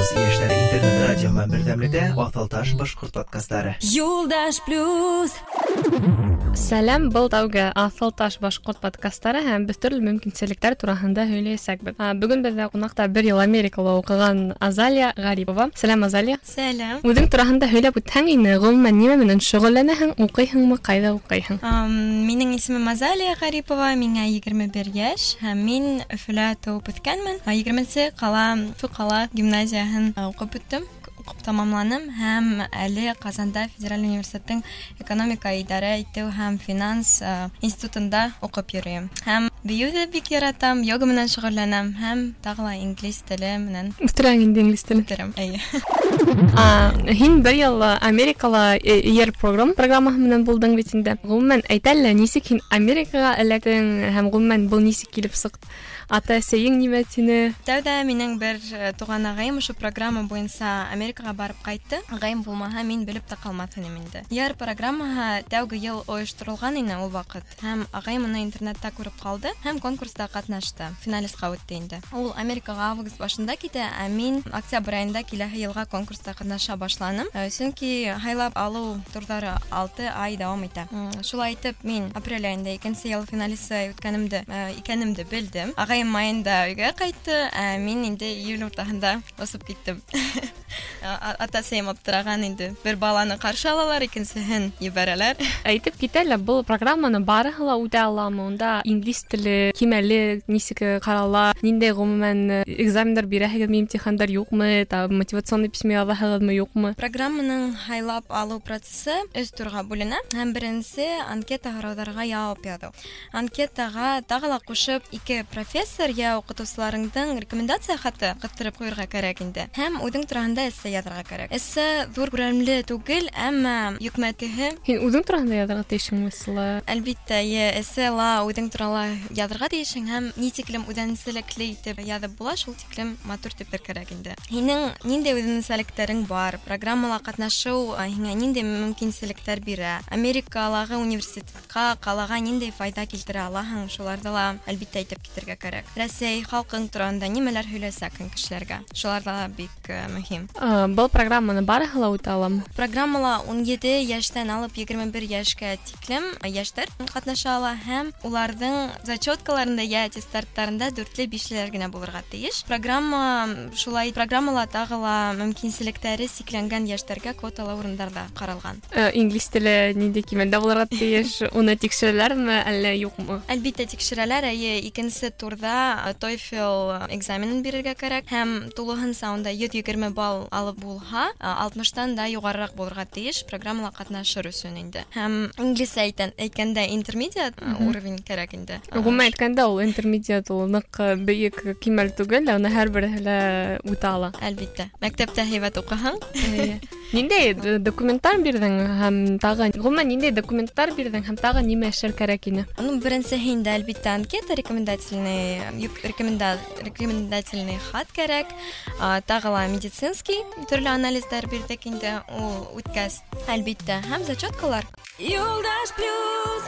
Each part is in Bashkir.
e esta era a internet. йәшләр интернет радиоһы берҙәмлегендә Аҫылташ башҡорт подкасттары. Юлдаш плюс Сәләм, был тәүге Аҫыл таш башҡорт подкастары һәм без төрлө мөмкинселектәр тураһында һөйләйәсәкбеҙ. А, Бөгөн беҙҙә ҡунаҡта бер йыл Америкала уҡыған Азалия Гарипова. Сәләм, Азалия. Сәләм. Үҙең тураһында һөйләп үтһәң ине, ғөмүмән нимә менән шөғөлләнәһең, уҡыйһыңмы, ҡайҙа уҡыйһың? Ам, Минең исемем Азалия Гарипова, миңә 21 йәш һәм мин Өфөлә тыуып үҫкәнмен. 20-нсе ҡала Фу ҡала гимназияһын а, уҡып бөттөм уҡып тамамланым һәм әле Ҡазанда Федераль университеттың экономика идарә итеү һәм финанс а, институтында уҡып йөрөйөм. Һәм бейеүҙе бик яратам, йога менән шөғөлләнәм һәм тағы ла инглиз теле менән Үҫтерәң инде инглиз телен. үтерәм. Әйе. А, Һин бер йыл Америкала ER программ программаһы менән булдың бит инде. Ғөмүмән әйт әле, нисек һин Америкаға эләктең һәм ғөмүмән был нисек килеп сыҡты? Ата-әсәйең нимә тине? Тәүҙә минең бер э, туған ағайым ошо программа буйынса Америкаға барып ҡайтты. Ағайым булмаһа, мин белеп тә ҡалмаҫ инем инде. Яр программаһы тәүге йыл ойошторолған ине ул ваҡыт. Һәм ағайым уны интернетта күреп ҡалды һәм конкурста ҡатнашты. Финалистҡа үтте инде. Ул Америкаға август башында китә, ә мин октябрь айында киләһе йылға конкурста ҡатнаша башланым. Э, Сөнки һайлап алыу турҙары 6 ай дауам итә. М, Шулай итеп, мин апрель айында икенсе йыл финалисты үткәнемде, э, икәнемде белдем. Ағайым майында өйгә ҡайтты, ә мин инде июль уртаһында осоп киттем. А- Ата-әсәйем аптыраған инде. Бер баланы ҡаршы алалар, икенсеһен ебәрәләр. Әйтеп китәләр, был программаны барыһы ла үтә аламы? Унда инглиз теле кимәле нисек ҡарала? Ниндәй ғөмүмән экзамендар бирәһегеҙме, имтихандар юҡмы? Та мотивационный письма яҙаһығыҙмы, юҡмы? Программаның һайлап алыу процессы өс турға бүленә. Һәм беренсе анкета һорауҙарға яуап яҙыу. Анкетаға тағы ла ҡушып ике профессор йә уҡытыусыларыңдың рекомендация хаты ҡыҫтырып ҡуйырға кәрәк инде. Һәм үҙең тураһында эссе яҙырға кәрәк. Эссе ҙур күләмле түгел, әммә йөкмәтеһе Һин үҙең тураһында яҙырға тейешһеңме, Сыла? Әлбиттә, йә эссе ла үҙең турала яҙырға тейешең һәм ни тиклем үҙенсәлекле итеп яҙып була, шул тиклем матур итеп кәрәк инде. Һинең ниндәй үҙенсәлектәрең бар? Программала ҡатнашыу а, һиңә ниндәй мөмкинселектәр бирә? Америкалағы университетка ҡалаға ниндәй файда килтерә алаһың? Шуларҙы ла әлбиттә әйтеп китергә кәрәк. Рәсәй халҡың тураһында нимәләр һөйләсәкһең кешеләргә? Шулар да бик э, мөһим. А, Был программаны барыһы ла үтә аламы? Программала 17 йәштән алып 21 йәшкә тиклем йәштәр ҡатнаша ала һәм уларҙың зачеткаларында йә аттестаттарында дүртле бишлеләр генә булырға тейеш. Программа шулай программала тағы ла мөмкинселектәре сикләнгән йәштәргә квоталы урындарда ҡаралған. Э, Инглиз теле ниндәй кимәлдә булырға тейеш? Уны тикшерәләрме, әллә юҡмы? Әлбиттә тикшерәләр, әйе, икенсе турҙа э, TOEFL экзаменын бирергә кәрәк һәм тулыһынса унда 120 балл алып булһа, э, 60-тан да юғарыраҡ булырға тейеш программала ҡатнашыр өсөн инде. Һәм инглизсә әйтән- әйткәндә интермедиат э, уровень кәрәк инде. Ғүмән әйткәндә, ул интермедиат, ул ныҡ бейек кимәл түгел, ә уны һәр береһе лә үтә ала. Әлбиттә. Мәктәптә һәйбәт уҡыһаң, Эйе. Ниндәй д- документтар бирҙең һәм тағы, ғүмән ниндәй документтар бирҙең һәм тағы нимә эшләр кәрәк ине? ну беренсеһе инде әлбиттә анкета рекомендательный, юк, рекоменда рекомендательный хат кәрәк. А, Тағы ла медицинский төрлө анализдар бирдек инде ул үткәс. Әлбиттә, һәм зачеткалар. Юлдаш плюс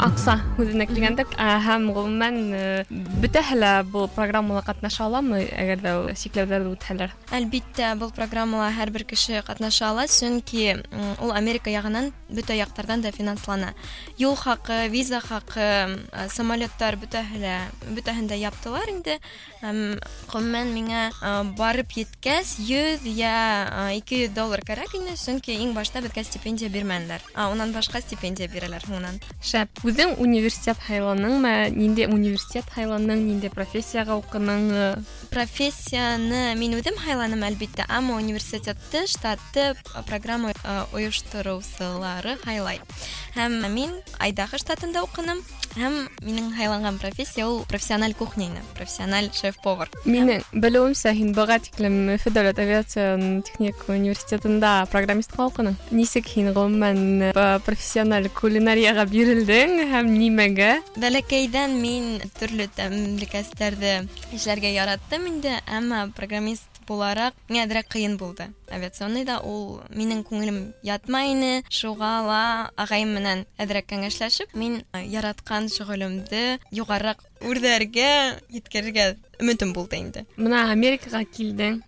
Аҡса һүҙенә килгәндә, ә, һәм ғөмүмән э, бөтәһе лә был программала ҡатнаша аламы, әгәр дә сикләүҙәрҙе үтһәләр? Әлбиттә, был программала һәр бер кеше ҡатнаша ала, сөнки м, ул Америка яғынан бөтә яҡтарҙан да финанслана. Юл хаҡы, виза хаҡы, э, самолеттар бөтәһе лә бөтәһен дә яптылар инде. Һәм ғөмүмән миңә э, барып еткәс 100 йә э, 200 доллар кәрәк ине, сөнки иң башта беҙгә стипендия бирмәнеләр. А унан башҡа стипендия бирәләр һуңынан. Шәп. Үҙең университет һайланыңмы? Ниндәй университет һайланың? Ниндәй профессияға уҡының? Профессияны мин үҙем һайланым әлбиттә, әммә университетты штатты программа э, ойоштороусылары һайлай. Һәм мин Айдахо штатында уҡыным, һәм минең һайланған профессия ул профессиональ кухня ине, профессиональ шеф-повар. Минең белеүемсә, һин быға тиклем Өфө дәүләт авиация техник университетында программистка уҡының. Нисек һин ғөмүмән э, профессиональ кулинарияға бирелдең һәм нимәгә? Бәләкәйҙән мин төрлө тәмлекәстәрҙе эшләргә яраттым инде, әммә программист булараҡ миңә әҙерәк ҡыйын булды. Авиационныйҙа ул минең күңелем ятмай ине, шуға ла ағайым менән әҙерәк кәңәшләшеп, мин э, яратҡан шөғөлөмдө юғарыраҡ үрҙәргә, еткерергә өмөтөм булды инде. Бына Америкаға килдең.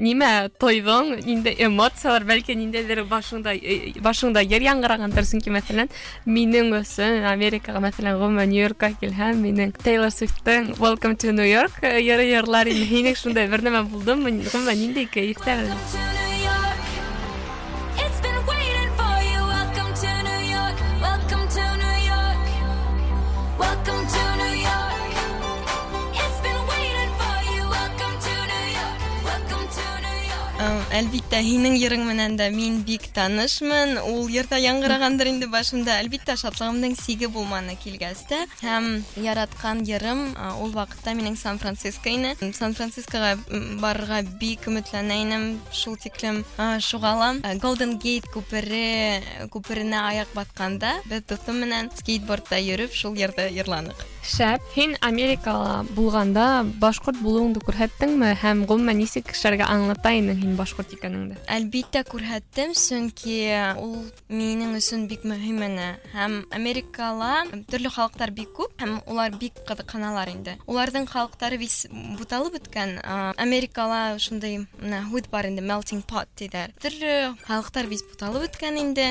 нимә тойҙоң, ниндәй эмоциялар, бәлки ниндәйҙер башыңда э, башыңда йыр яңғырағандыр, сөнки мәҫәлән, минең өсөн Америкаға, мәҫәлән, ғөмүмән Нью-Йоркка килһәм, минең Тейлор Свифттың Welcome to New York э, йыры йырлар инде. Һинең шундай бер нәмә булдымы? Ғөмүмән ниндәй кәйефтә Әлбиттә, һинең йырың менән дә мин бик танышмын. Ул йырда яңгырагандыр инде башымда. Әлбиттә, шатлыгымның сиге булманы килгәс тә. Һәм яраткан йырым а, ул вакытта минең Сан-Франциско ине. Сан-Францискога м, барырга бик өметләнә инем. Шул тиклем а, шугала. А, Golden Gate күпере күперенә аяк басканда, без дустым менән скейтбордта йөрүп шул йырда йырладык. Шәп, һин Америкала булганда башҡорт булыуыңды күрһәттеңме һәм ғөмүмән нисек кешеләргә аңлата инең һин башҡорт икәнеңде? Әлбиттә күрһәттем, сөнки ул минең өсөн бик мөһим ине. Һәм Америкала төрле халыктар бик күп, һәм улар бик кызыканалар инде. Уларның халыктары бис буталып беткән. А, Америкала шундай менә һүз бар инде, melting pot диләр. Төрле халыктар бис буталып беткән инде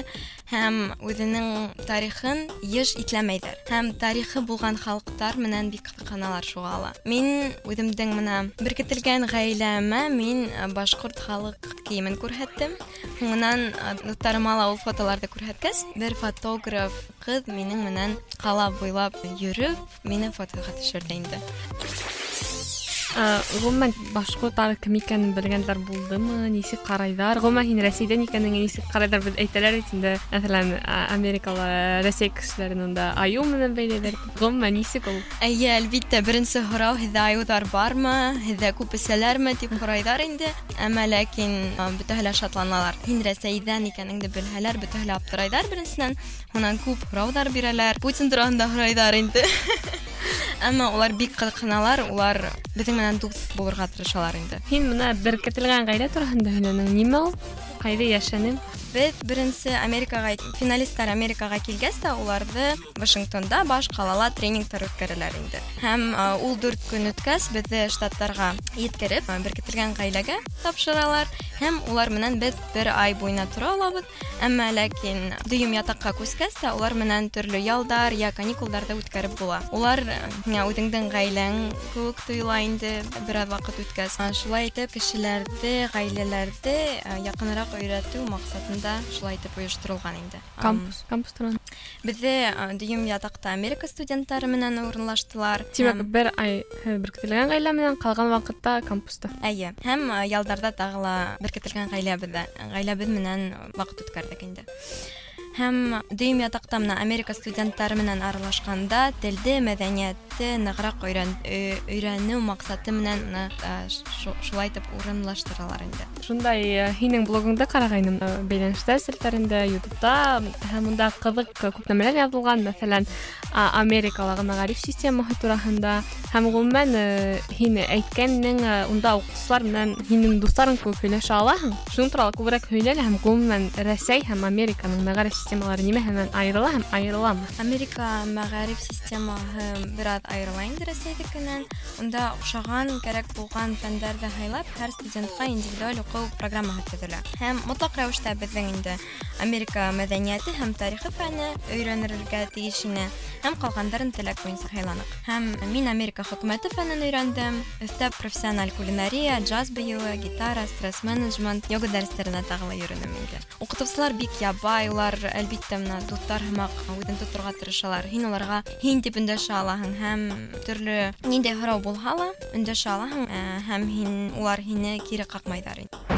һәм үзенең тарихын еш итләмәйҙәр. Һәм тарихы булган халыктар менән бик кызыканалар шуга ала. Мин үҙемдең менә беркетелгән гаиләмә мин а, башҡорт халык кейемен күрһәттем. Һуңынан а, дуҫтарыма ла ул фотоларҙы күрһәткәс, бер фотограф ҡыҙ минең менән ҡала буйлап йөрөп, мине фотоға төшөрҙө инде. Ә, Ғөмүмән башҡорттар кем икәнен белгәндәр булдымы? Нисек ҡарайҙар? Ғөмүмән һин Рәсәйҙән икәнеңә нисек ҡарайҙар? Беҙ әйтәләр бит инде, мәҫәлән, а, Америкала Рәсәй кешеләрен унда айыу менән бәйләйҙәр. Ғөмүмән нисек ул? Әйе, әлбиттә, беренсе һорау һеҙҙә айыуҙар бармы, һеҙҙә күп эсәләрме тип һорайҙар инде. Әммә ләкин а, бөтәһе лә шатланалар. Һин Рәсәйҙән икәнеңде белһәләр, бөтәһе лә аптырайҙар беренсенән. Һунан күп һорауҙар бирәләр. Путин тураһында һорайҙар инде. Әммә улар бик ҡыҙыҡһыналар, улар беҙҙең менән дуҫ булырға тырышалар инде. Һин бына беркетелгән ғаилә тураһында һөйләнең. Нимә ул? Ҡайҙа йәшәнең? Беҙ беренсе Америкаға, финалисттар Америкаға килгәс тә уларҙы Вашингтонда баш ҡалала тренингтар үткәрәләр инде. Һәм а, ул дүрт көн үткәс беҙҙе штаттарға еткереп, а, беркетелгән ғаиләгә тапшыралар. Һәм улар менән беҙ бер ай буйына тора алабыҙ. Әммә ләкин дөйөм ятаҡҡа күскәс тә улар менән төрлө ялдар, я каникулдарҙы үткәреп була. Улар э, һиңә үҙеңдең ғаиләң кеүек тойола инде бер аҙ ваҡыт үткәс. А, Шулай итеп кешеләрҙе, ғаиләләрҙе а, яҡыныраҡ өйрәтеү маҡсатында шулай итеп ойошторолған инде. Ам, Кампус, кампус тураһында. Беҙҙе а, дөйөм ятаҡта Америка студенттары менән урынлаштылар. Тимәк, Һәм- бер ай һеҙ беркетелгән ғаилә менән ҡалған ваҡытта кампуста. Әйе, һәм а, ялдарда тағы ла беркетелгән ғаиләбеҙҙә, ғаиләбеҙ менән ваҡыт үткәрҙек инде. Һәм дөйөм ятаҡта менән Америка студенттары менән аралашҡанда телде, мәҙәниәтте нығыраҡ өйрән, ö- өйрәнеү маҡсаты менән менә, а, шу- шулай итеп урынлаштыралар инде. Шундай э, һинең блогыңда ҡарағайным, э, бәйләнештәр селтәрендә, Ютубта һәм унда ҡыҙыҡ күп нәмәләр яҙылған, мәҫәлән, а, Америкалағы мәғариф системаһы тураһында һәм ғөмүмән э, һине әйткәнең э, унда уҡытыусылар менән һинең дуҫтарың кеүек һөйләшә алаһың. Шуның турала күберәк һөйлә лә һәм ғөмүмән Рәсәй һәм Американың мәғариф системалары нимәһе менән айырыла һәм айырыламы? Америка мәғариф системаһы бер аҙ айырыла инде Рәсәйҙекенән. Унда оҡшаған, кәрәк булған фәндәрҙе һайлап, һәр студентҡа индивидуаль уҡыу программаһы төҙөлә. Һәм мотлаҡ рәүештә беҙҙең инде Америка мәҙәниәте һәм тарихы фәне өйрәнергә тейеш ине. Һәм ҡалғандарын теләк буйынса һайланыҡ. Һәм мин Америка хөкүмәте фәнен өйрәндем. Өҫтә профессиональ кулинария, джаз бейеүе, гитара, стресс менеджмент, йога дәрестәренә тағы ла йөрөнөм инде. Уҡытыусылар бик ябай, улар әлбиттә менә дуҫтар һымаҡ үҙен тоторға тырышалар. Һин уларға һин дип өндәшә алаһың һәм төрлө ниндәй һорау булһа ла өндәшә алаһың ә, һәм һин улар һине кире ҡаҡмайҙар инде.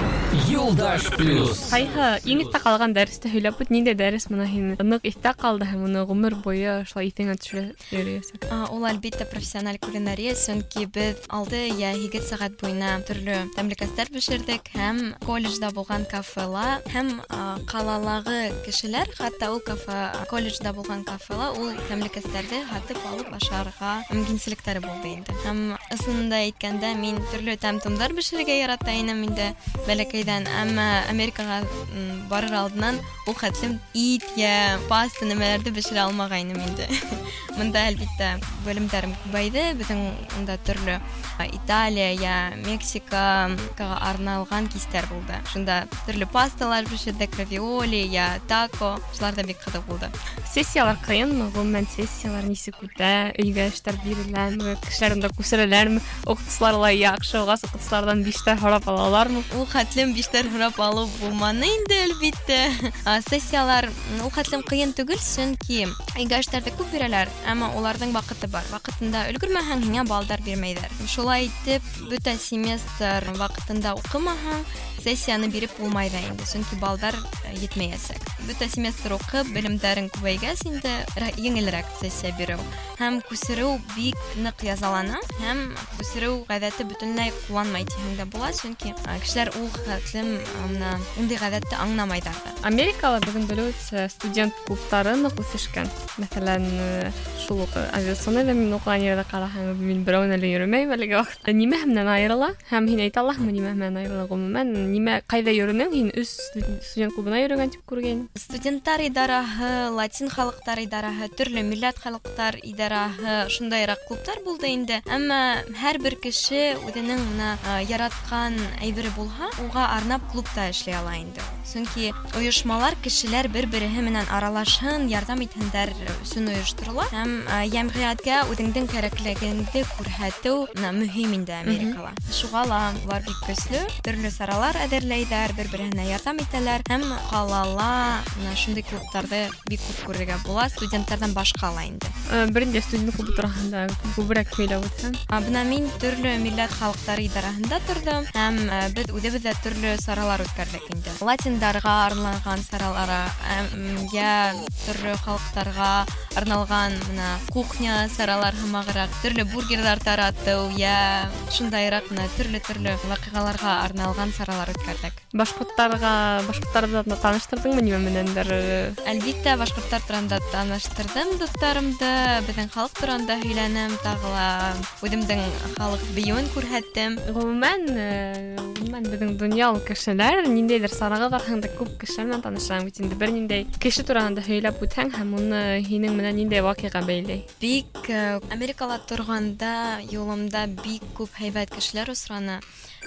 Юлдаш плюс. Ҡайһы иң иҫтә ҡалған дәресте һөйләп бөт, ниндәй дәрес бына һин ныҡ иҫтә ҡалды һәм уны ғүмер буйы шулай иҫеңә төшөрә йөрөйәсәк? А, Ул әлбиттә профессиональ кулинария, сөнки беҙ алты йә һигеҙ сәғәт буйына төрлө тәмлекәстәр бешерҙек һәм колледжда булған кафела һәм а, ҡалалағы кешеләр, хатта ул кафе, колледжда булған кафела ул тәмлекәстәрҙе һатып алып ашарға мөмкинселектәре булды инде. Һәм ысынында әйткәндә мин төрлө тәм-томдар бешерергә ярата инем инде бәләкәйҙән. икән, әммә Америкаға м, барыр алдынан ул хәтлем ит я паста нәмәләрде бешерә алмагайным инде. Монда әлбиттә бөлемдәрем күбәйде, бөтен монда төрле а, Италия я Мексикага арналган кистәр булды. Шунда төрле пасталар бешердек, равиоли я тако, шулар да бик кызык булды. Сессиялар ҡыйынмы? Ғөмүмән сессиялар нисек үтә? Өйгә эштәр биреләме? Кешеләр унда күсерәләрме? Уҡытыусылар яҡшы, уғас уҡытыусыларҙан биштәр һорап алалармы? Ул хәтлем биштәр һорап алып булманы инде әлбиттә. А, Сессиялар м, ул хәтлем кыйын түгел, сөнки өйгә эштәрҙе күп бирәләр, әммә уларҙың ваҡыты бар. Ваҡытында өлгөрмәһәң, һиңә балдар бирмәйҙәр. Шулай итеп, бөтә семестр ваҡытында уҡымаһаң, сессияны биреп булмай ҙа инде, сөнки балдар э, етмәйәсәк. Бөтә семестр уҡып, белемдәрең күбәйгәс инде ра- еңелерәк сессия биреү. Һәм күсереү бик ныҡ язалана, һәм күсереү ғәҙәте бөтөнләй ҡулланмай тиһәң дә була, сөнки а, кешеләр ул хәтлем а, мына ундай ғәҙәтте аңламайҙар ҙа. Америкала бөгөн белеүебеҙсә студент клубтары ныҡ үҫешкән. Мәҫәлән, э, шул уҡ авиационныйҙа мин уҡыған ерҙә ҡараһаң, мин берәүенә лә йөрөмәйем әлеге ваҡытта. Нимәһе менән айырыла? Һәм һин әйтә алаһыңмы нимә менән айырыла? Ғөмүмән, нимә ҡайҙа йөрөнөң? Һин өс студент клубына йөрөгән тип күргәйнем. Студенттар идараһы, латин халыҡтар идараһы, төрлө милләт халыҡтар идараһы, шундайыраҡ клубтар булды инде. Әммә һәр бер кеше үҙенең менә а, яратҡан әйбере булһа, уға арнап клубта эшләй ала инде. Сөнки ойошмалар кешеләр бер-береһе менән аралашһын, ярҙам итһендәр өсөн ойошторола. Һәм а, йәмғиәткә үҙеңдең кәрәклегеңде күрһәтеү менә мөһим инде Америкала. Шуға ла улар бик көслө, төрлө саралар әҙерләйҙәр, бер-береһенә ярҙам итәләр һәм ҡалала менә шундай клубтарҙы бик күп күрергә була, студенттарҙан башҡа ла инде. Э, Беренче студент клубы тураһында күберәк һөйләп үтһәң. А, Бына мин төрлө милләт халыҡтары идараһында тордом һәм ә, беҙ үҙебеҙ ҙә төрлө саралар үткәрҙек инде. Латиндарға арналған саралара, әм, йә төрлө халыҡтарға арналған мына кухня саралар һымағыраҡ, төрлө бургерҙар таратыу, йә шундайыраҡ мына төрлө-төрлө ваҡиғаларға арналған саралар үткәрҙек. Башҡорттарға, башҡорттарҙы да таныштырдыңмы нимә менәндер? э, Әлбиттә, башҡорттар тураһында таныштырҙым дуҫтарымды, беҙҙең халыҡ тураһында һөйләнем, тағы ла үҙемдең халыҡ бейеүен күрһәттем. Ғөмүмән, э, ғөмүмән беҙҙең донъял кешеләр ниндәйҙер сараға барһаң да күп кешеләр менән танышаң бит инде бер ниндәй кеше тураһында һөйләп үтһәң һәм уны һинең менән ниндәй ваҡиға бәйләй. Бик э, Америкала торғанда юлымда бик күп һәйбәт кешеләр осраны.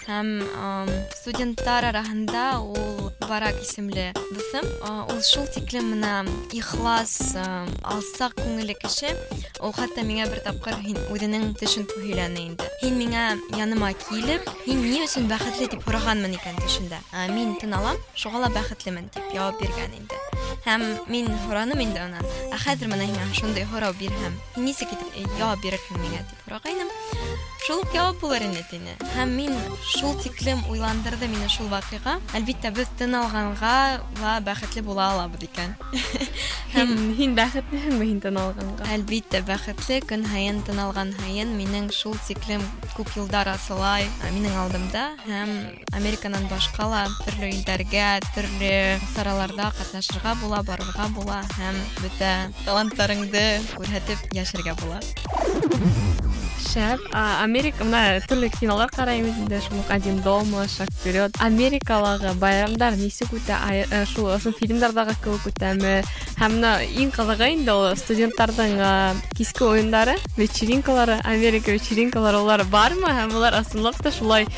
Һәм ам, студенттар араһында ул Барак исемле дуҫым, а, ул шул тиклем менә ихлас, а, алсаҡ күңелле кеше. Ул хатта миңә бер тапҡыр һин үҙенең төшөн һөйләне инде. Һин миңә яныма килеп, һин ни өсөн бәхетле дип һорағанмын икән төшөндә. А, Мин тын алам, шуға ла бәхетлемен дип яуап биргән инде. Һәм мин һораным инде унан, ә хәҙер менә һиңә шундай һорау бирһәм, һин нисек итеп э, яуап бирерһең миңә дип һорағайным. Шул уҡ яуап булыр ине тине. Һәм мин шул тиклем уйландырҙы мине шул ваҡиға. Әлбиттә, беҙ тын алғанға ла бәхетле була алабыҙ икән. Һин, һин бәхетлеһеңме һин тын алғанға? Әлбиттә, бәхетле көн һайын тын алған һайын минең шул тиклем күп йылдар асылай ә, минең алдымда һәм Американан башҡа ла төрлө илдәргә, төрлө сараларда ҡатнашырға була, барырға була һәм бөтә таланттарыңды күрһәтеп йәшәргә була. Шәп. А, Америка, мына төрлө кинолар ҡарайбыҙ инде, шул уҡ «Один дома», «Шаг вперед». Америкалағы байрамдар нисек үтә? Ай- э, Шул ошо фильмдарҙағы кеүек үтәме? Һәм мына иң ҡыҙығы инде ул студенттарҙың а, киске уйындары, вечеринкалары, Америка вечеринкалары улар бармы? Һәм улар ысынлап та шулай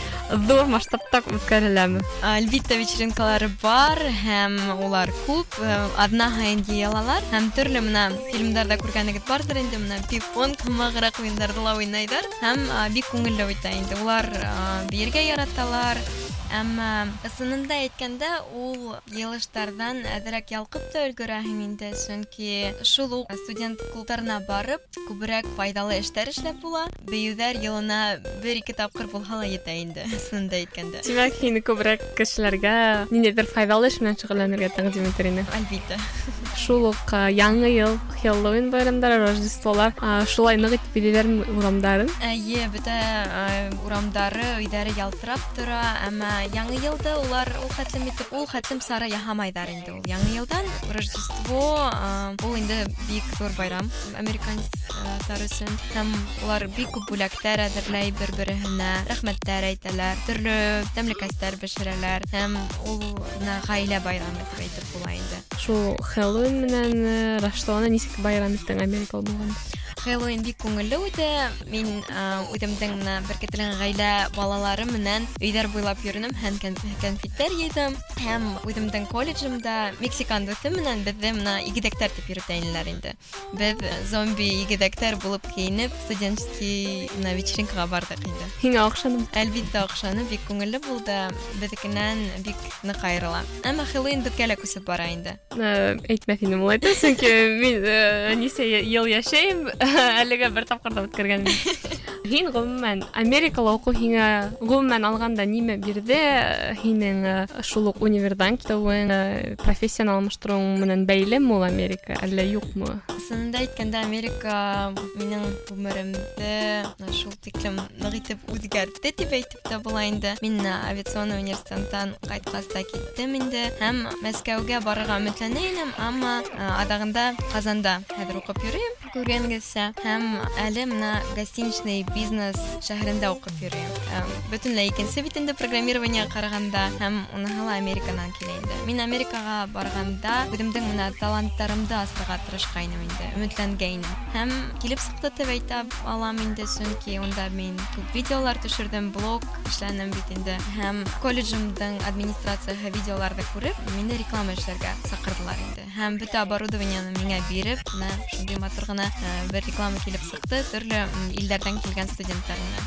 ҙур масштабта үткәреләме? Әлбиттә вечеринкалары бар һәм улар күп, э, аҙна һайын йыйылалар һәм төрлө менә фильмдарда күргәнегеҙ бардыр инде менә пинг-понг һымағыраҡ уйындарҙы ла уйнайҙар һәм а, бик күңелле үтә инде. Улар а, бейергә яраталар. Әммә ысынында әйткәндә ул йылыштарҙан әҙерәк ялҡып та өлгөрәһең инде, сөнки шул уҡ студент клубтарына барып, күберәк файҙалы эштәр эшләп була. Бейеүҙәр йылына бер-ике тапҡыр булһа ла етә инде, ысынында әйткәндә. Тимәк, һин күберәк кешеләргә ниндәйҙер файҙалы эш менән шөғөлләнергә тәҡдим итер инең. Әлбиттә. Шул уҡ а, яңы йыл, Хэллоуин байрамдары, Рождестволар, а, шулай ныҡ итеп биләйҙәрме урамдарын? Эйе, бөтә э, урамдары, өйҙәре ялтырап тора, әммә менә яңы йылды улар ул хәтлем итеп ул хәтлем сары яһамайҙар инде ул яңы йылдан рождество а, ул инде бик зур байрам американецтар өсөн һәм улар бик күп бүләктәр әҙерләй бер береһенә рәхмәттәр әйтәләр төрлө тәмлекәстәр бешерәләр һәм ул менә ғаилә байрамы дип әйтеп була инде Шул Хэллоуин менән э, Рождествоны нисек байрам иттең Америкала булганда? Хэллоуин бик күңелле үтә. Мин а, үҙемдең менә беркетелгән ғаилә балалары менән өйҙәр буйлап йөрөнөм һәм кән- кәнфиттәр йыйҙым. Һәм үҙемдең колледжымда Мексикан дуҫым менән беҙҙе менә игеҙәктәр тип йөрөтәйнеләр инде. Беҙ зомби игеҙәктәр булып кейенеп студенческий менә вечеринкаға бардык инде. Һиңә оҡшаным. Әлбиттә оҡшаны, бик күңелле булды. Беҙҙекенән бик ныҡ айырыла. Әммә Хэллоуин беҙгә лә күсеп бара инде. Э, Әйтмәҫ инем ул әйтә, сөнки мин э, нисә йыл йәшәйем, әлегә бер тапҡыр да үткәргәнем. юк. Һин ғөмүмән Америкала уҡыу һиңә ғөмүмән алғанда нимә бирҙе? Һинең э, шул уҡ универҙан китеүең, э, профессионал алмаштырыуың менән бәйлеме ул Америка, әллә юҡмы? Ысынында әйткәндә Америка минең ғүмеремде на шул тиклем ныҡ итеп үҙгәртте тип әйтеп тә була инде. Мин на авиационный университеттан ҡайтҡас та киттем инде һәм Мәскәүгә барырға өмөтләнә инем, әммә ә, аҙағында Ҡазанда хәҙер уҡып йөрөйөм, күргәнегеҙсә, һәм әле менә гостиничный бизнес шәһәрендә уҡып йөрөйөм. Ә, Бөтөнләй икенсе бит инде программирование ҡарағанда һәм уныһы ла Американан килә инде. Мин Америкаға барғанда үҙемдең менә таланттарымды асырға тырышҡайным инде, өмөтләнгәйнем. Һәм килеп сыҡты тип әйтә алам инде, сөнки унда мин күп видеолар төшөрҙөм, блог эшләнем бит инде. Һәм колледжымдың администрацияһы видеоларҙы күреп, мине реклама эшләргә саҡырҙылар инде. Һәм бөтә оборудованияны миңә биреп, менә шундый матур ғына э, бер реклама килеп сыҡты, төрлө м, илдәрҙән килгән студенттар менән.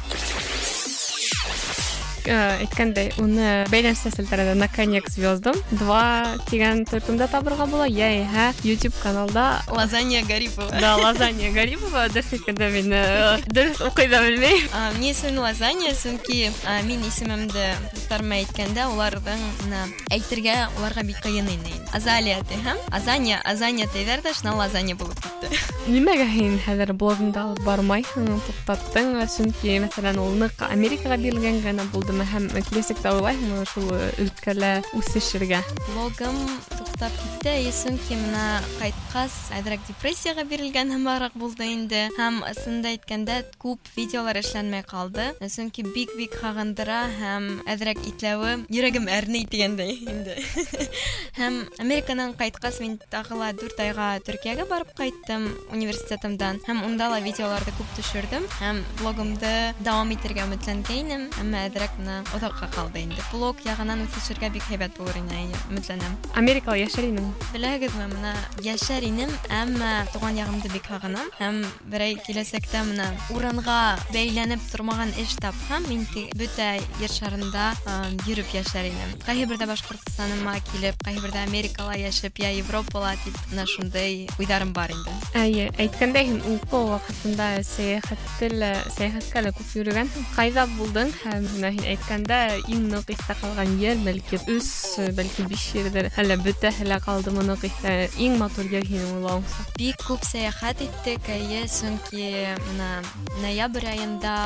Э, Әйткәндәй, уны бәйләнеш сәселтәрендә на конек звездам 2 тигән төркемдә табырға була, йәиһә YouTube каналда Лазанья Гарипова. да Лазанья Гарипова дөрес әйткәндә мин э, дөрес уҡый да белмәйем. А, Ни өсөн лазанья, сөнки а, мин исемемде дуҫтарыма әйткәндә, уларҙың менә әйтергә уларға бик ҡыйын ине. инде. Азалия ти һәм Азанья, Азанья тиҙәр ҙә шунан лазанья булып китте. Нимәгә һин хәҙер блогыңда алып бармайһың, туҡтаттың, сөнки мәсәлән ул ныҡ Америкаға бирелгән генә булдымы һәм киләсәктә уйлайһыңмы шул өлкәлә үсешергә? Блогым туҡтап китте, и сөнки менә ҡайтҡас әҙерәк депрессияға бирелгән һымараҡ булды инде. Һәм ысынында әйткәндә күп видеолар эшләнмәй ҡалды. Сөнки бик-бик һағындыра һәм әҙерәк итләүе йөрәгем әрней тигәндәй инде. һәм Американан ҡайтҡас мин тағы ла дүрт айға Төркиәгә барып ҡайттым университетымдан. Һәм унда ла видеоларҙы күп төшөрҙөм. Һәм блогымды дауам итергә өмөтләнгәйнем, әммә әҙерәк менә оҙаҡҡа ҡалды инде. Блог яғынан үҫешергә бик һәйбәт булыр ине, өмөтләнәм. Америкала йәшәр инең. Беләһегеҙме, менә йәшәр инем, әммә туған яғымды бик һағынам. Һәм берәй киләсәктә менә урынға бәйләнеп тормаған эш тапһам, мин ки- бөтә ер шарында а, йөрөп йәшәр инем. Ҡайһы берҙә Башҡортостаныма килеп, ҡайһы берҙә Америкала йәшәп, йә Европала тип, менә шундай уйҙарым бар инде. Әйе, әйткәндәй һин уҡыу ваҡытында сәйәхәтте лә, сәйәхәткә лә күп йөрөгәнһең. Ҡайҙа булдың һәм менә һин әйткәндә иң ныҡ иҫтә ҡалған ер, бәлки өс, бәлки биш ерҙер, әллә бөтәһе лә ҡалдымы ныҡ иҫтә. Иң матур ер һинең уйлауыңса. Бик күп сәйәхәт иттек, әйе, сөнки менә ноябрь айында,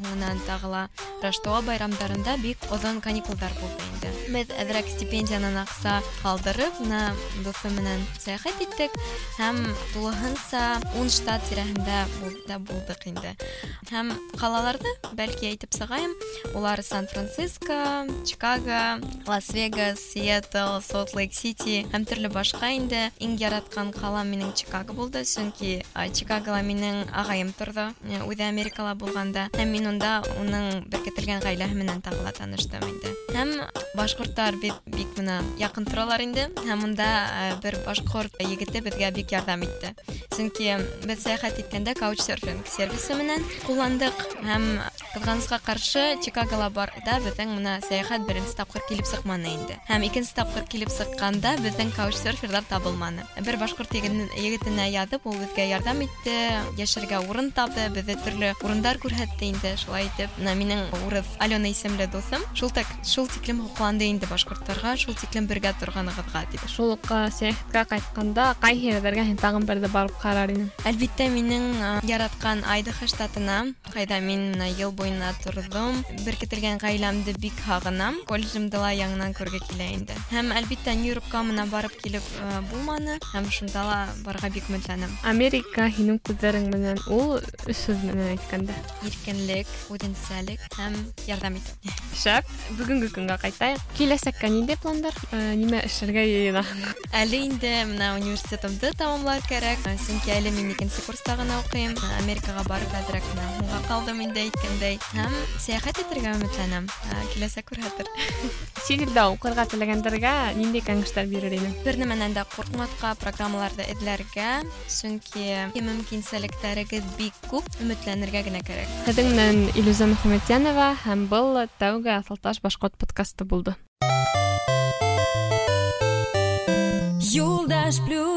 һуңынан тағы ла Рождество байрамдарында бик оҙон каникулдар булды инде. Беҙ әҙерәк стипендиянан аҡса ҡалдырып, менә дуҫым менән сәйәхәт иттек һәм тулыһынса 10 штат тирәһендә бул- да булдыҡ инде. Һәм ҡалаларҙы бәлки әйтеп сығайым, улар Сан-Франциско, Чикаго, Лас-Вегас, Сиэтл, Солт-Лейк-Сити һәм төрлө башҡа инде. Иң яратҡан ҡалам минең Чикаго булды, сөнки а, Чикагола минең ағайым торҙо, э, үҙе Америкала булғанда. Һәм мин унда уның беркетелгән ғаиләһе менән тағы ла таныштым инде. Һәм башҡорттар бит бик менә яҡын торалар инде. Һәм унда э, бер башҡорт егете беҙгә бик ярҙам итте. Сөнки беҙ сәйәхәт иткәндә каучсерфинг сервисы менән ҡулландык һәм ҡыҙғанысҡа ҡаршы Чикагола барда беҙҙең менә сәйәхәт беренсе тапҡыр килеп сыҡманы инде. Һәм икенсе тапҡыр килеп сыҡҡанда беҙҙең каучсерферҙар табылманы. Бер башҡорт егетен- егетенә яҙып, ул беҙгә ярҙам итте, йәшәргә урын табы, беҙҙе төрлө урындар күрһәтте инде. Шулай итеп, менә минең урыҙ Алена исемле дуҫым, шул так шул тиклем һоҡланды инде башҡорттарға, шул тиклем бергә торғанығыҙға тип. Шул уҡ э, сәйәхәткә ҡайтҡанда ҡайһы ерҙәргә һин тағын бер дә барып ҡарар инең? Әлбиттә, минең а, яратҡан Айдаһо штатына, ҡайҙа мин менә йыл буйына торҙом, беркетелгән дигән гаиләмде бик һағынам. Колледжымды ла яңынан күргә килә инде. Һәм әлбиттә Нью-Йоркка мына барып килеп э, булманы. Һәм шунда ла барга бик өметләнәм. Америка һинең күҙҙәрең менән ул өс һүҙ менән әйткәндә. Иркенлек, үҙенсәлек һәм ярдәм итә. Шәп, бүгөнгө көнгә ҡайтайыҡ. Киләсәккә ниндәй пландар? Э, Нимә эшләргә йыйына? Әле инде менә университетымды тамамлар кәрәк. Сөнки әле мин икенсе курста гына укыйм. Америкага барып әҙерәк менә һуңға ҡалдым инде әйткәндәй. Һәм сәйәхәт итергә өметләнәм. Ә, Киләсәк күрһәтер. Сибирҙә уҡырға теләгәндәргә ниндәй кәңәштәр бирер инең? Бер нәмәнән дә ҡурҡмаҫҡа, программаларҙы эҙләргә, сөнки мөмкинсәлектәрегеҙ бик күп, өметләнергә генә кәрәк. Һеҙҙең менән Илюза Мөхәмәтйәнова һәм был тәүге Аҫалташ башҡорт подкасты булды. You'll dash Blue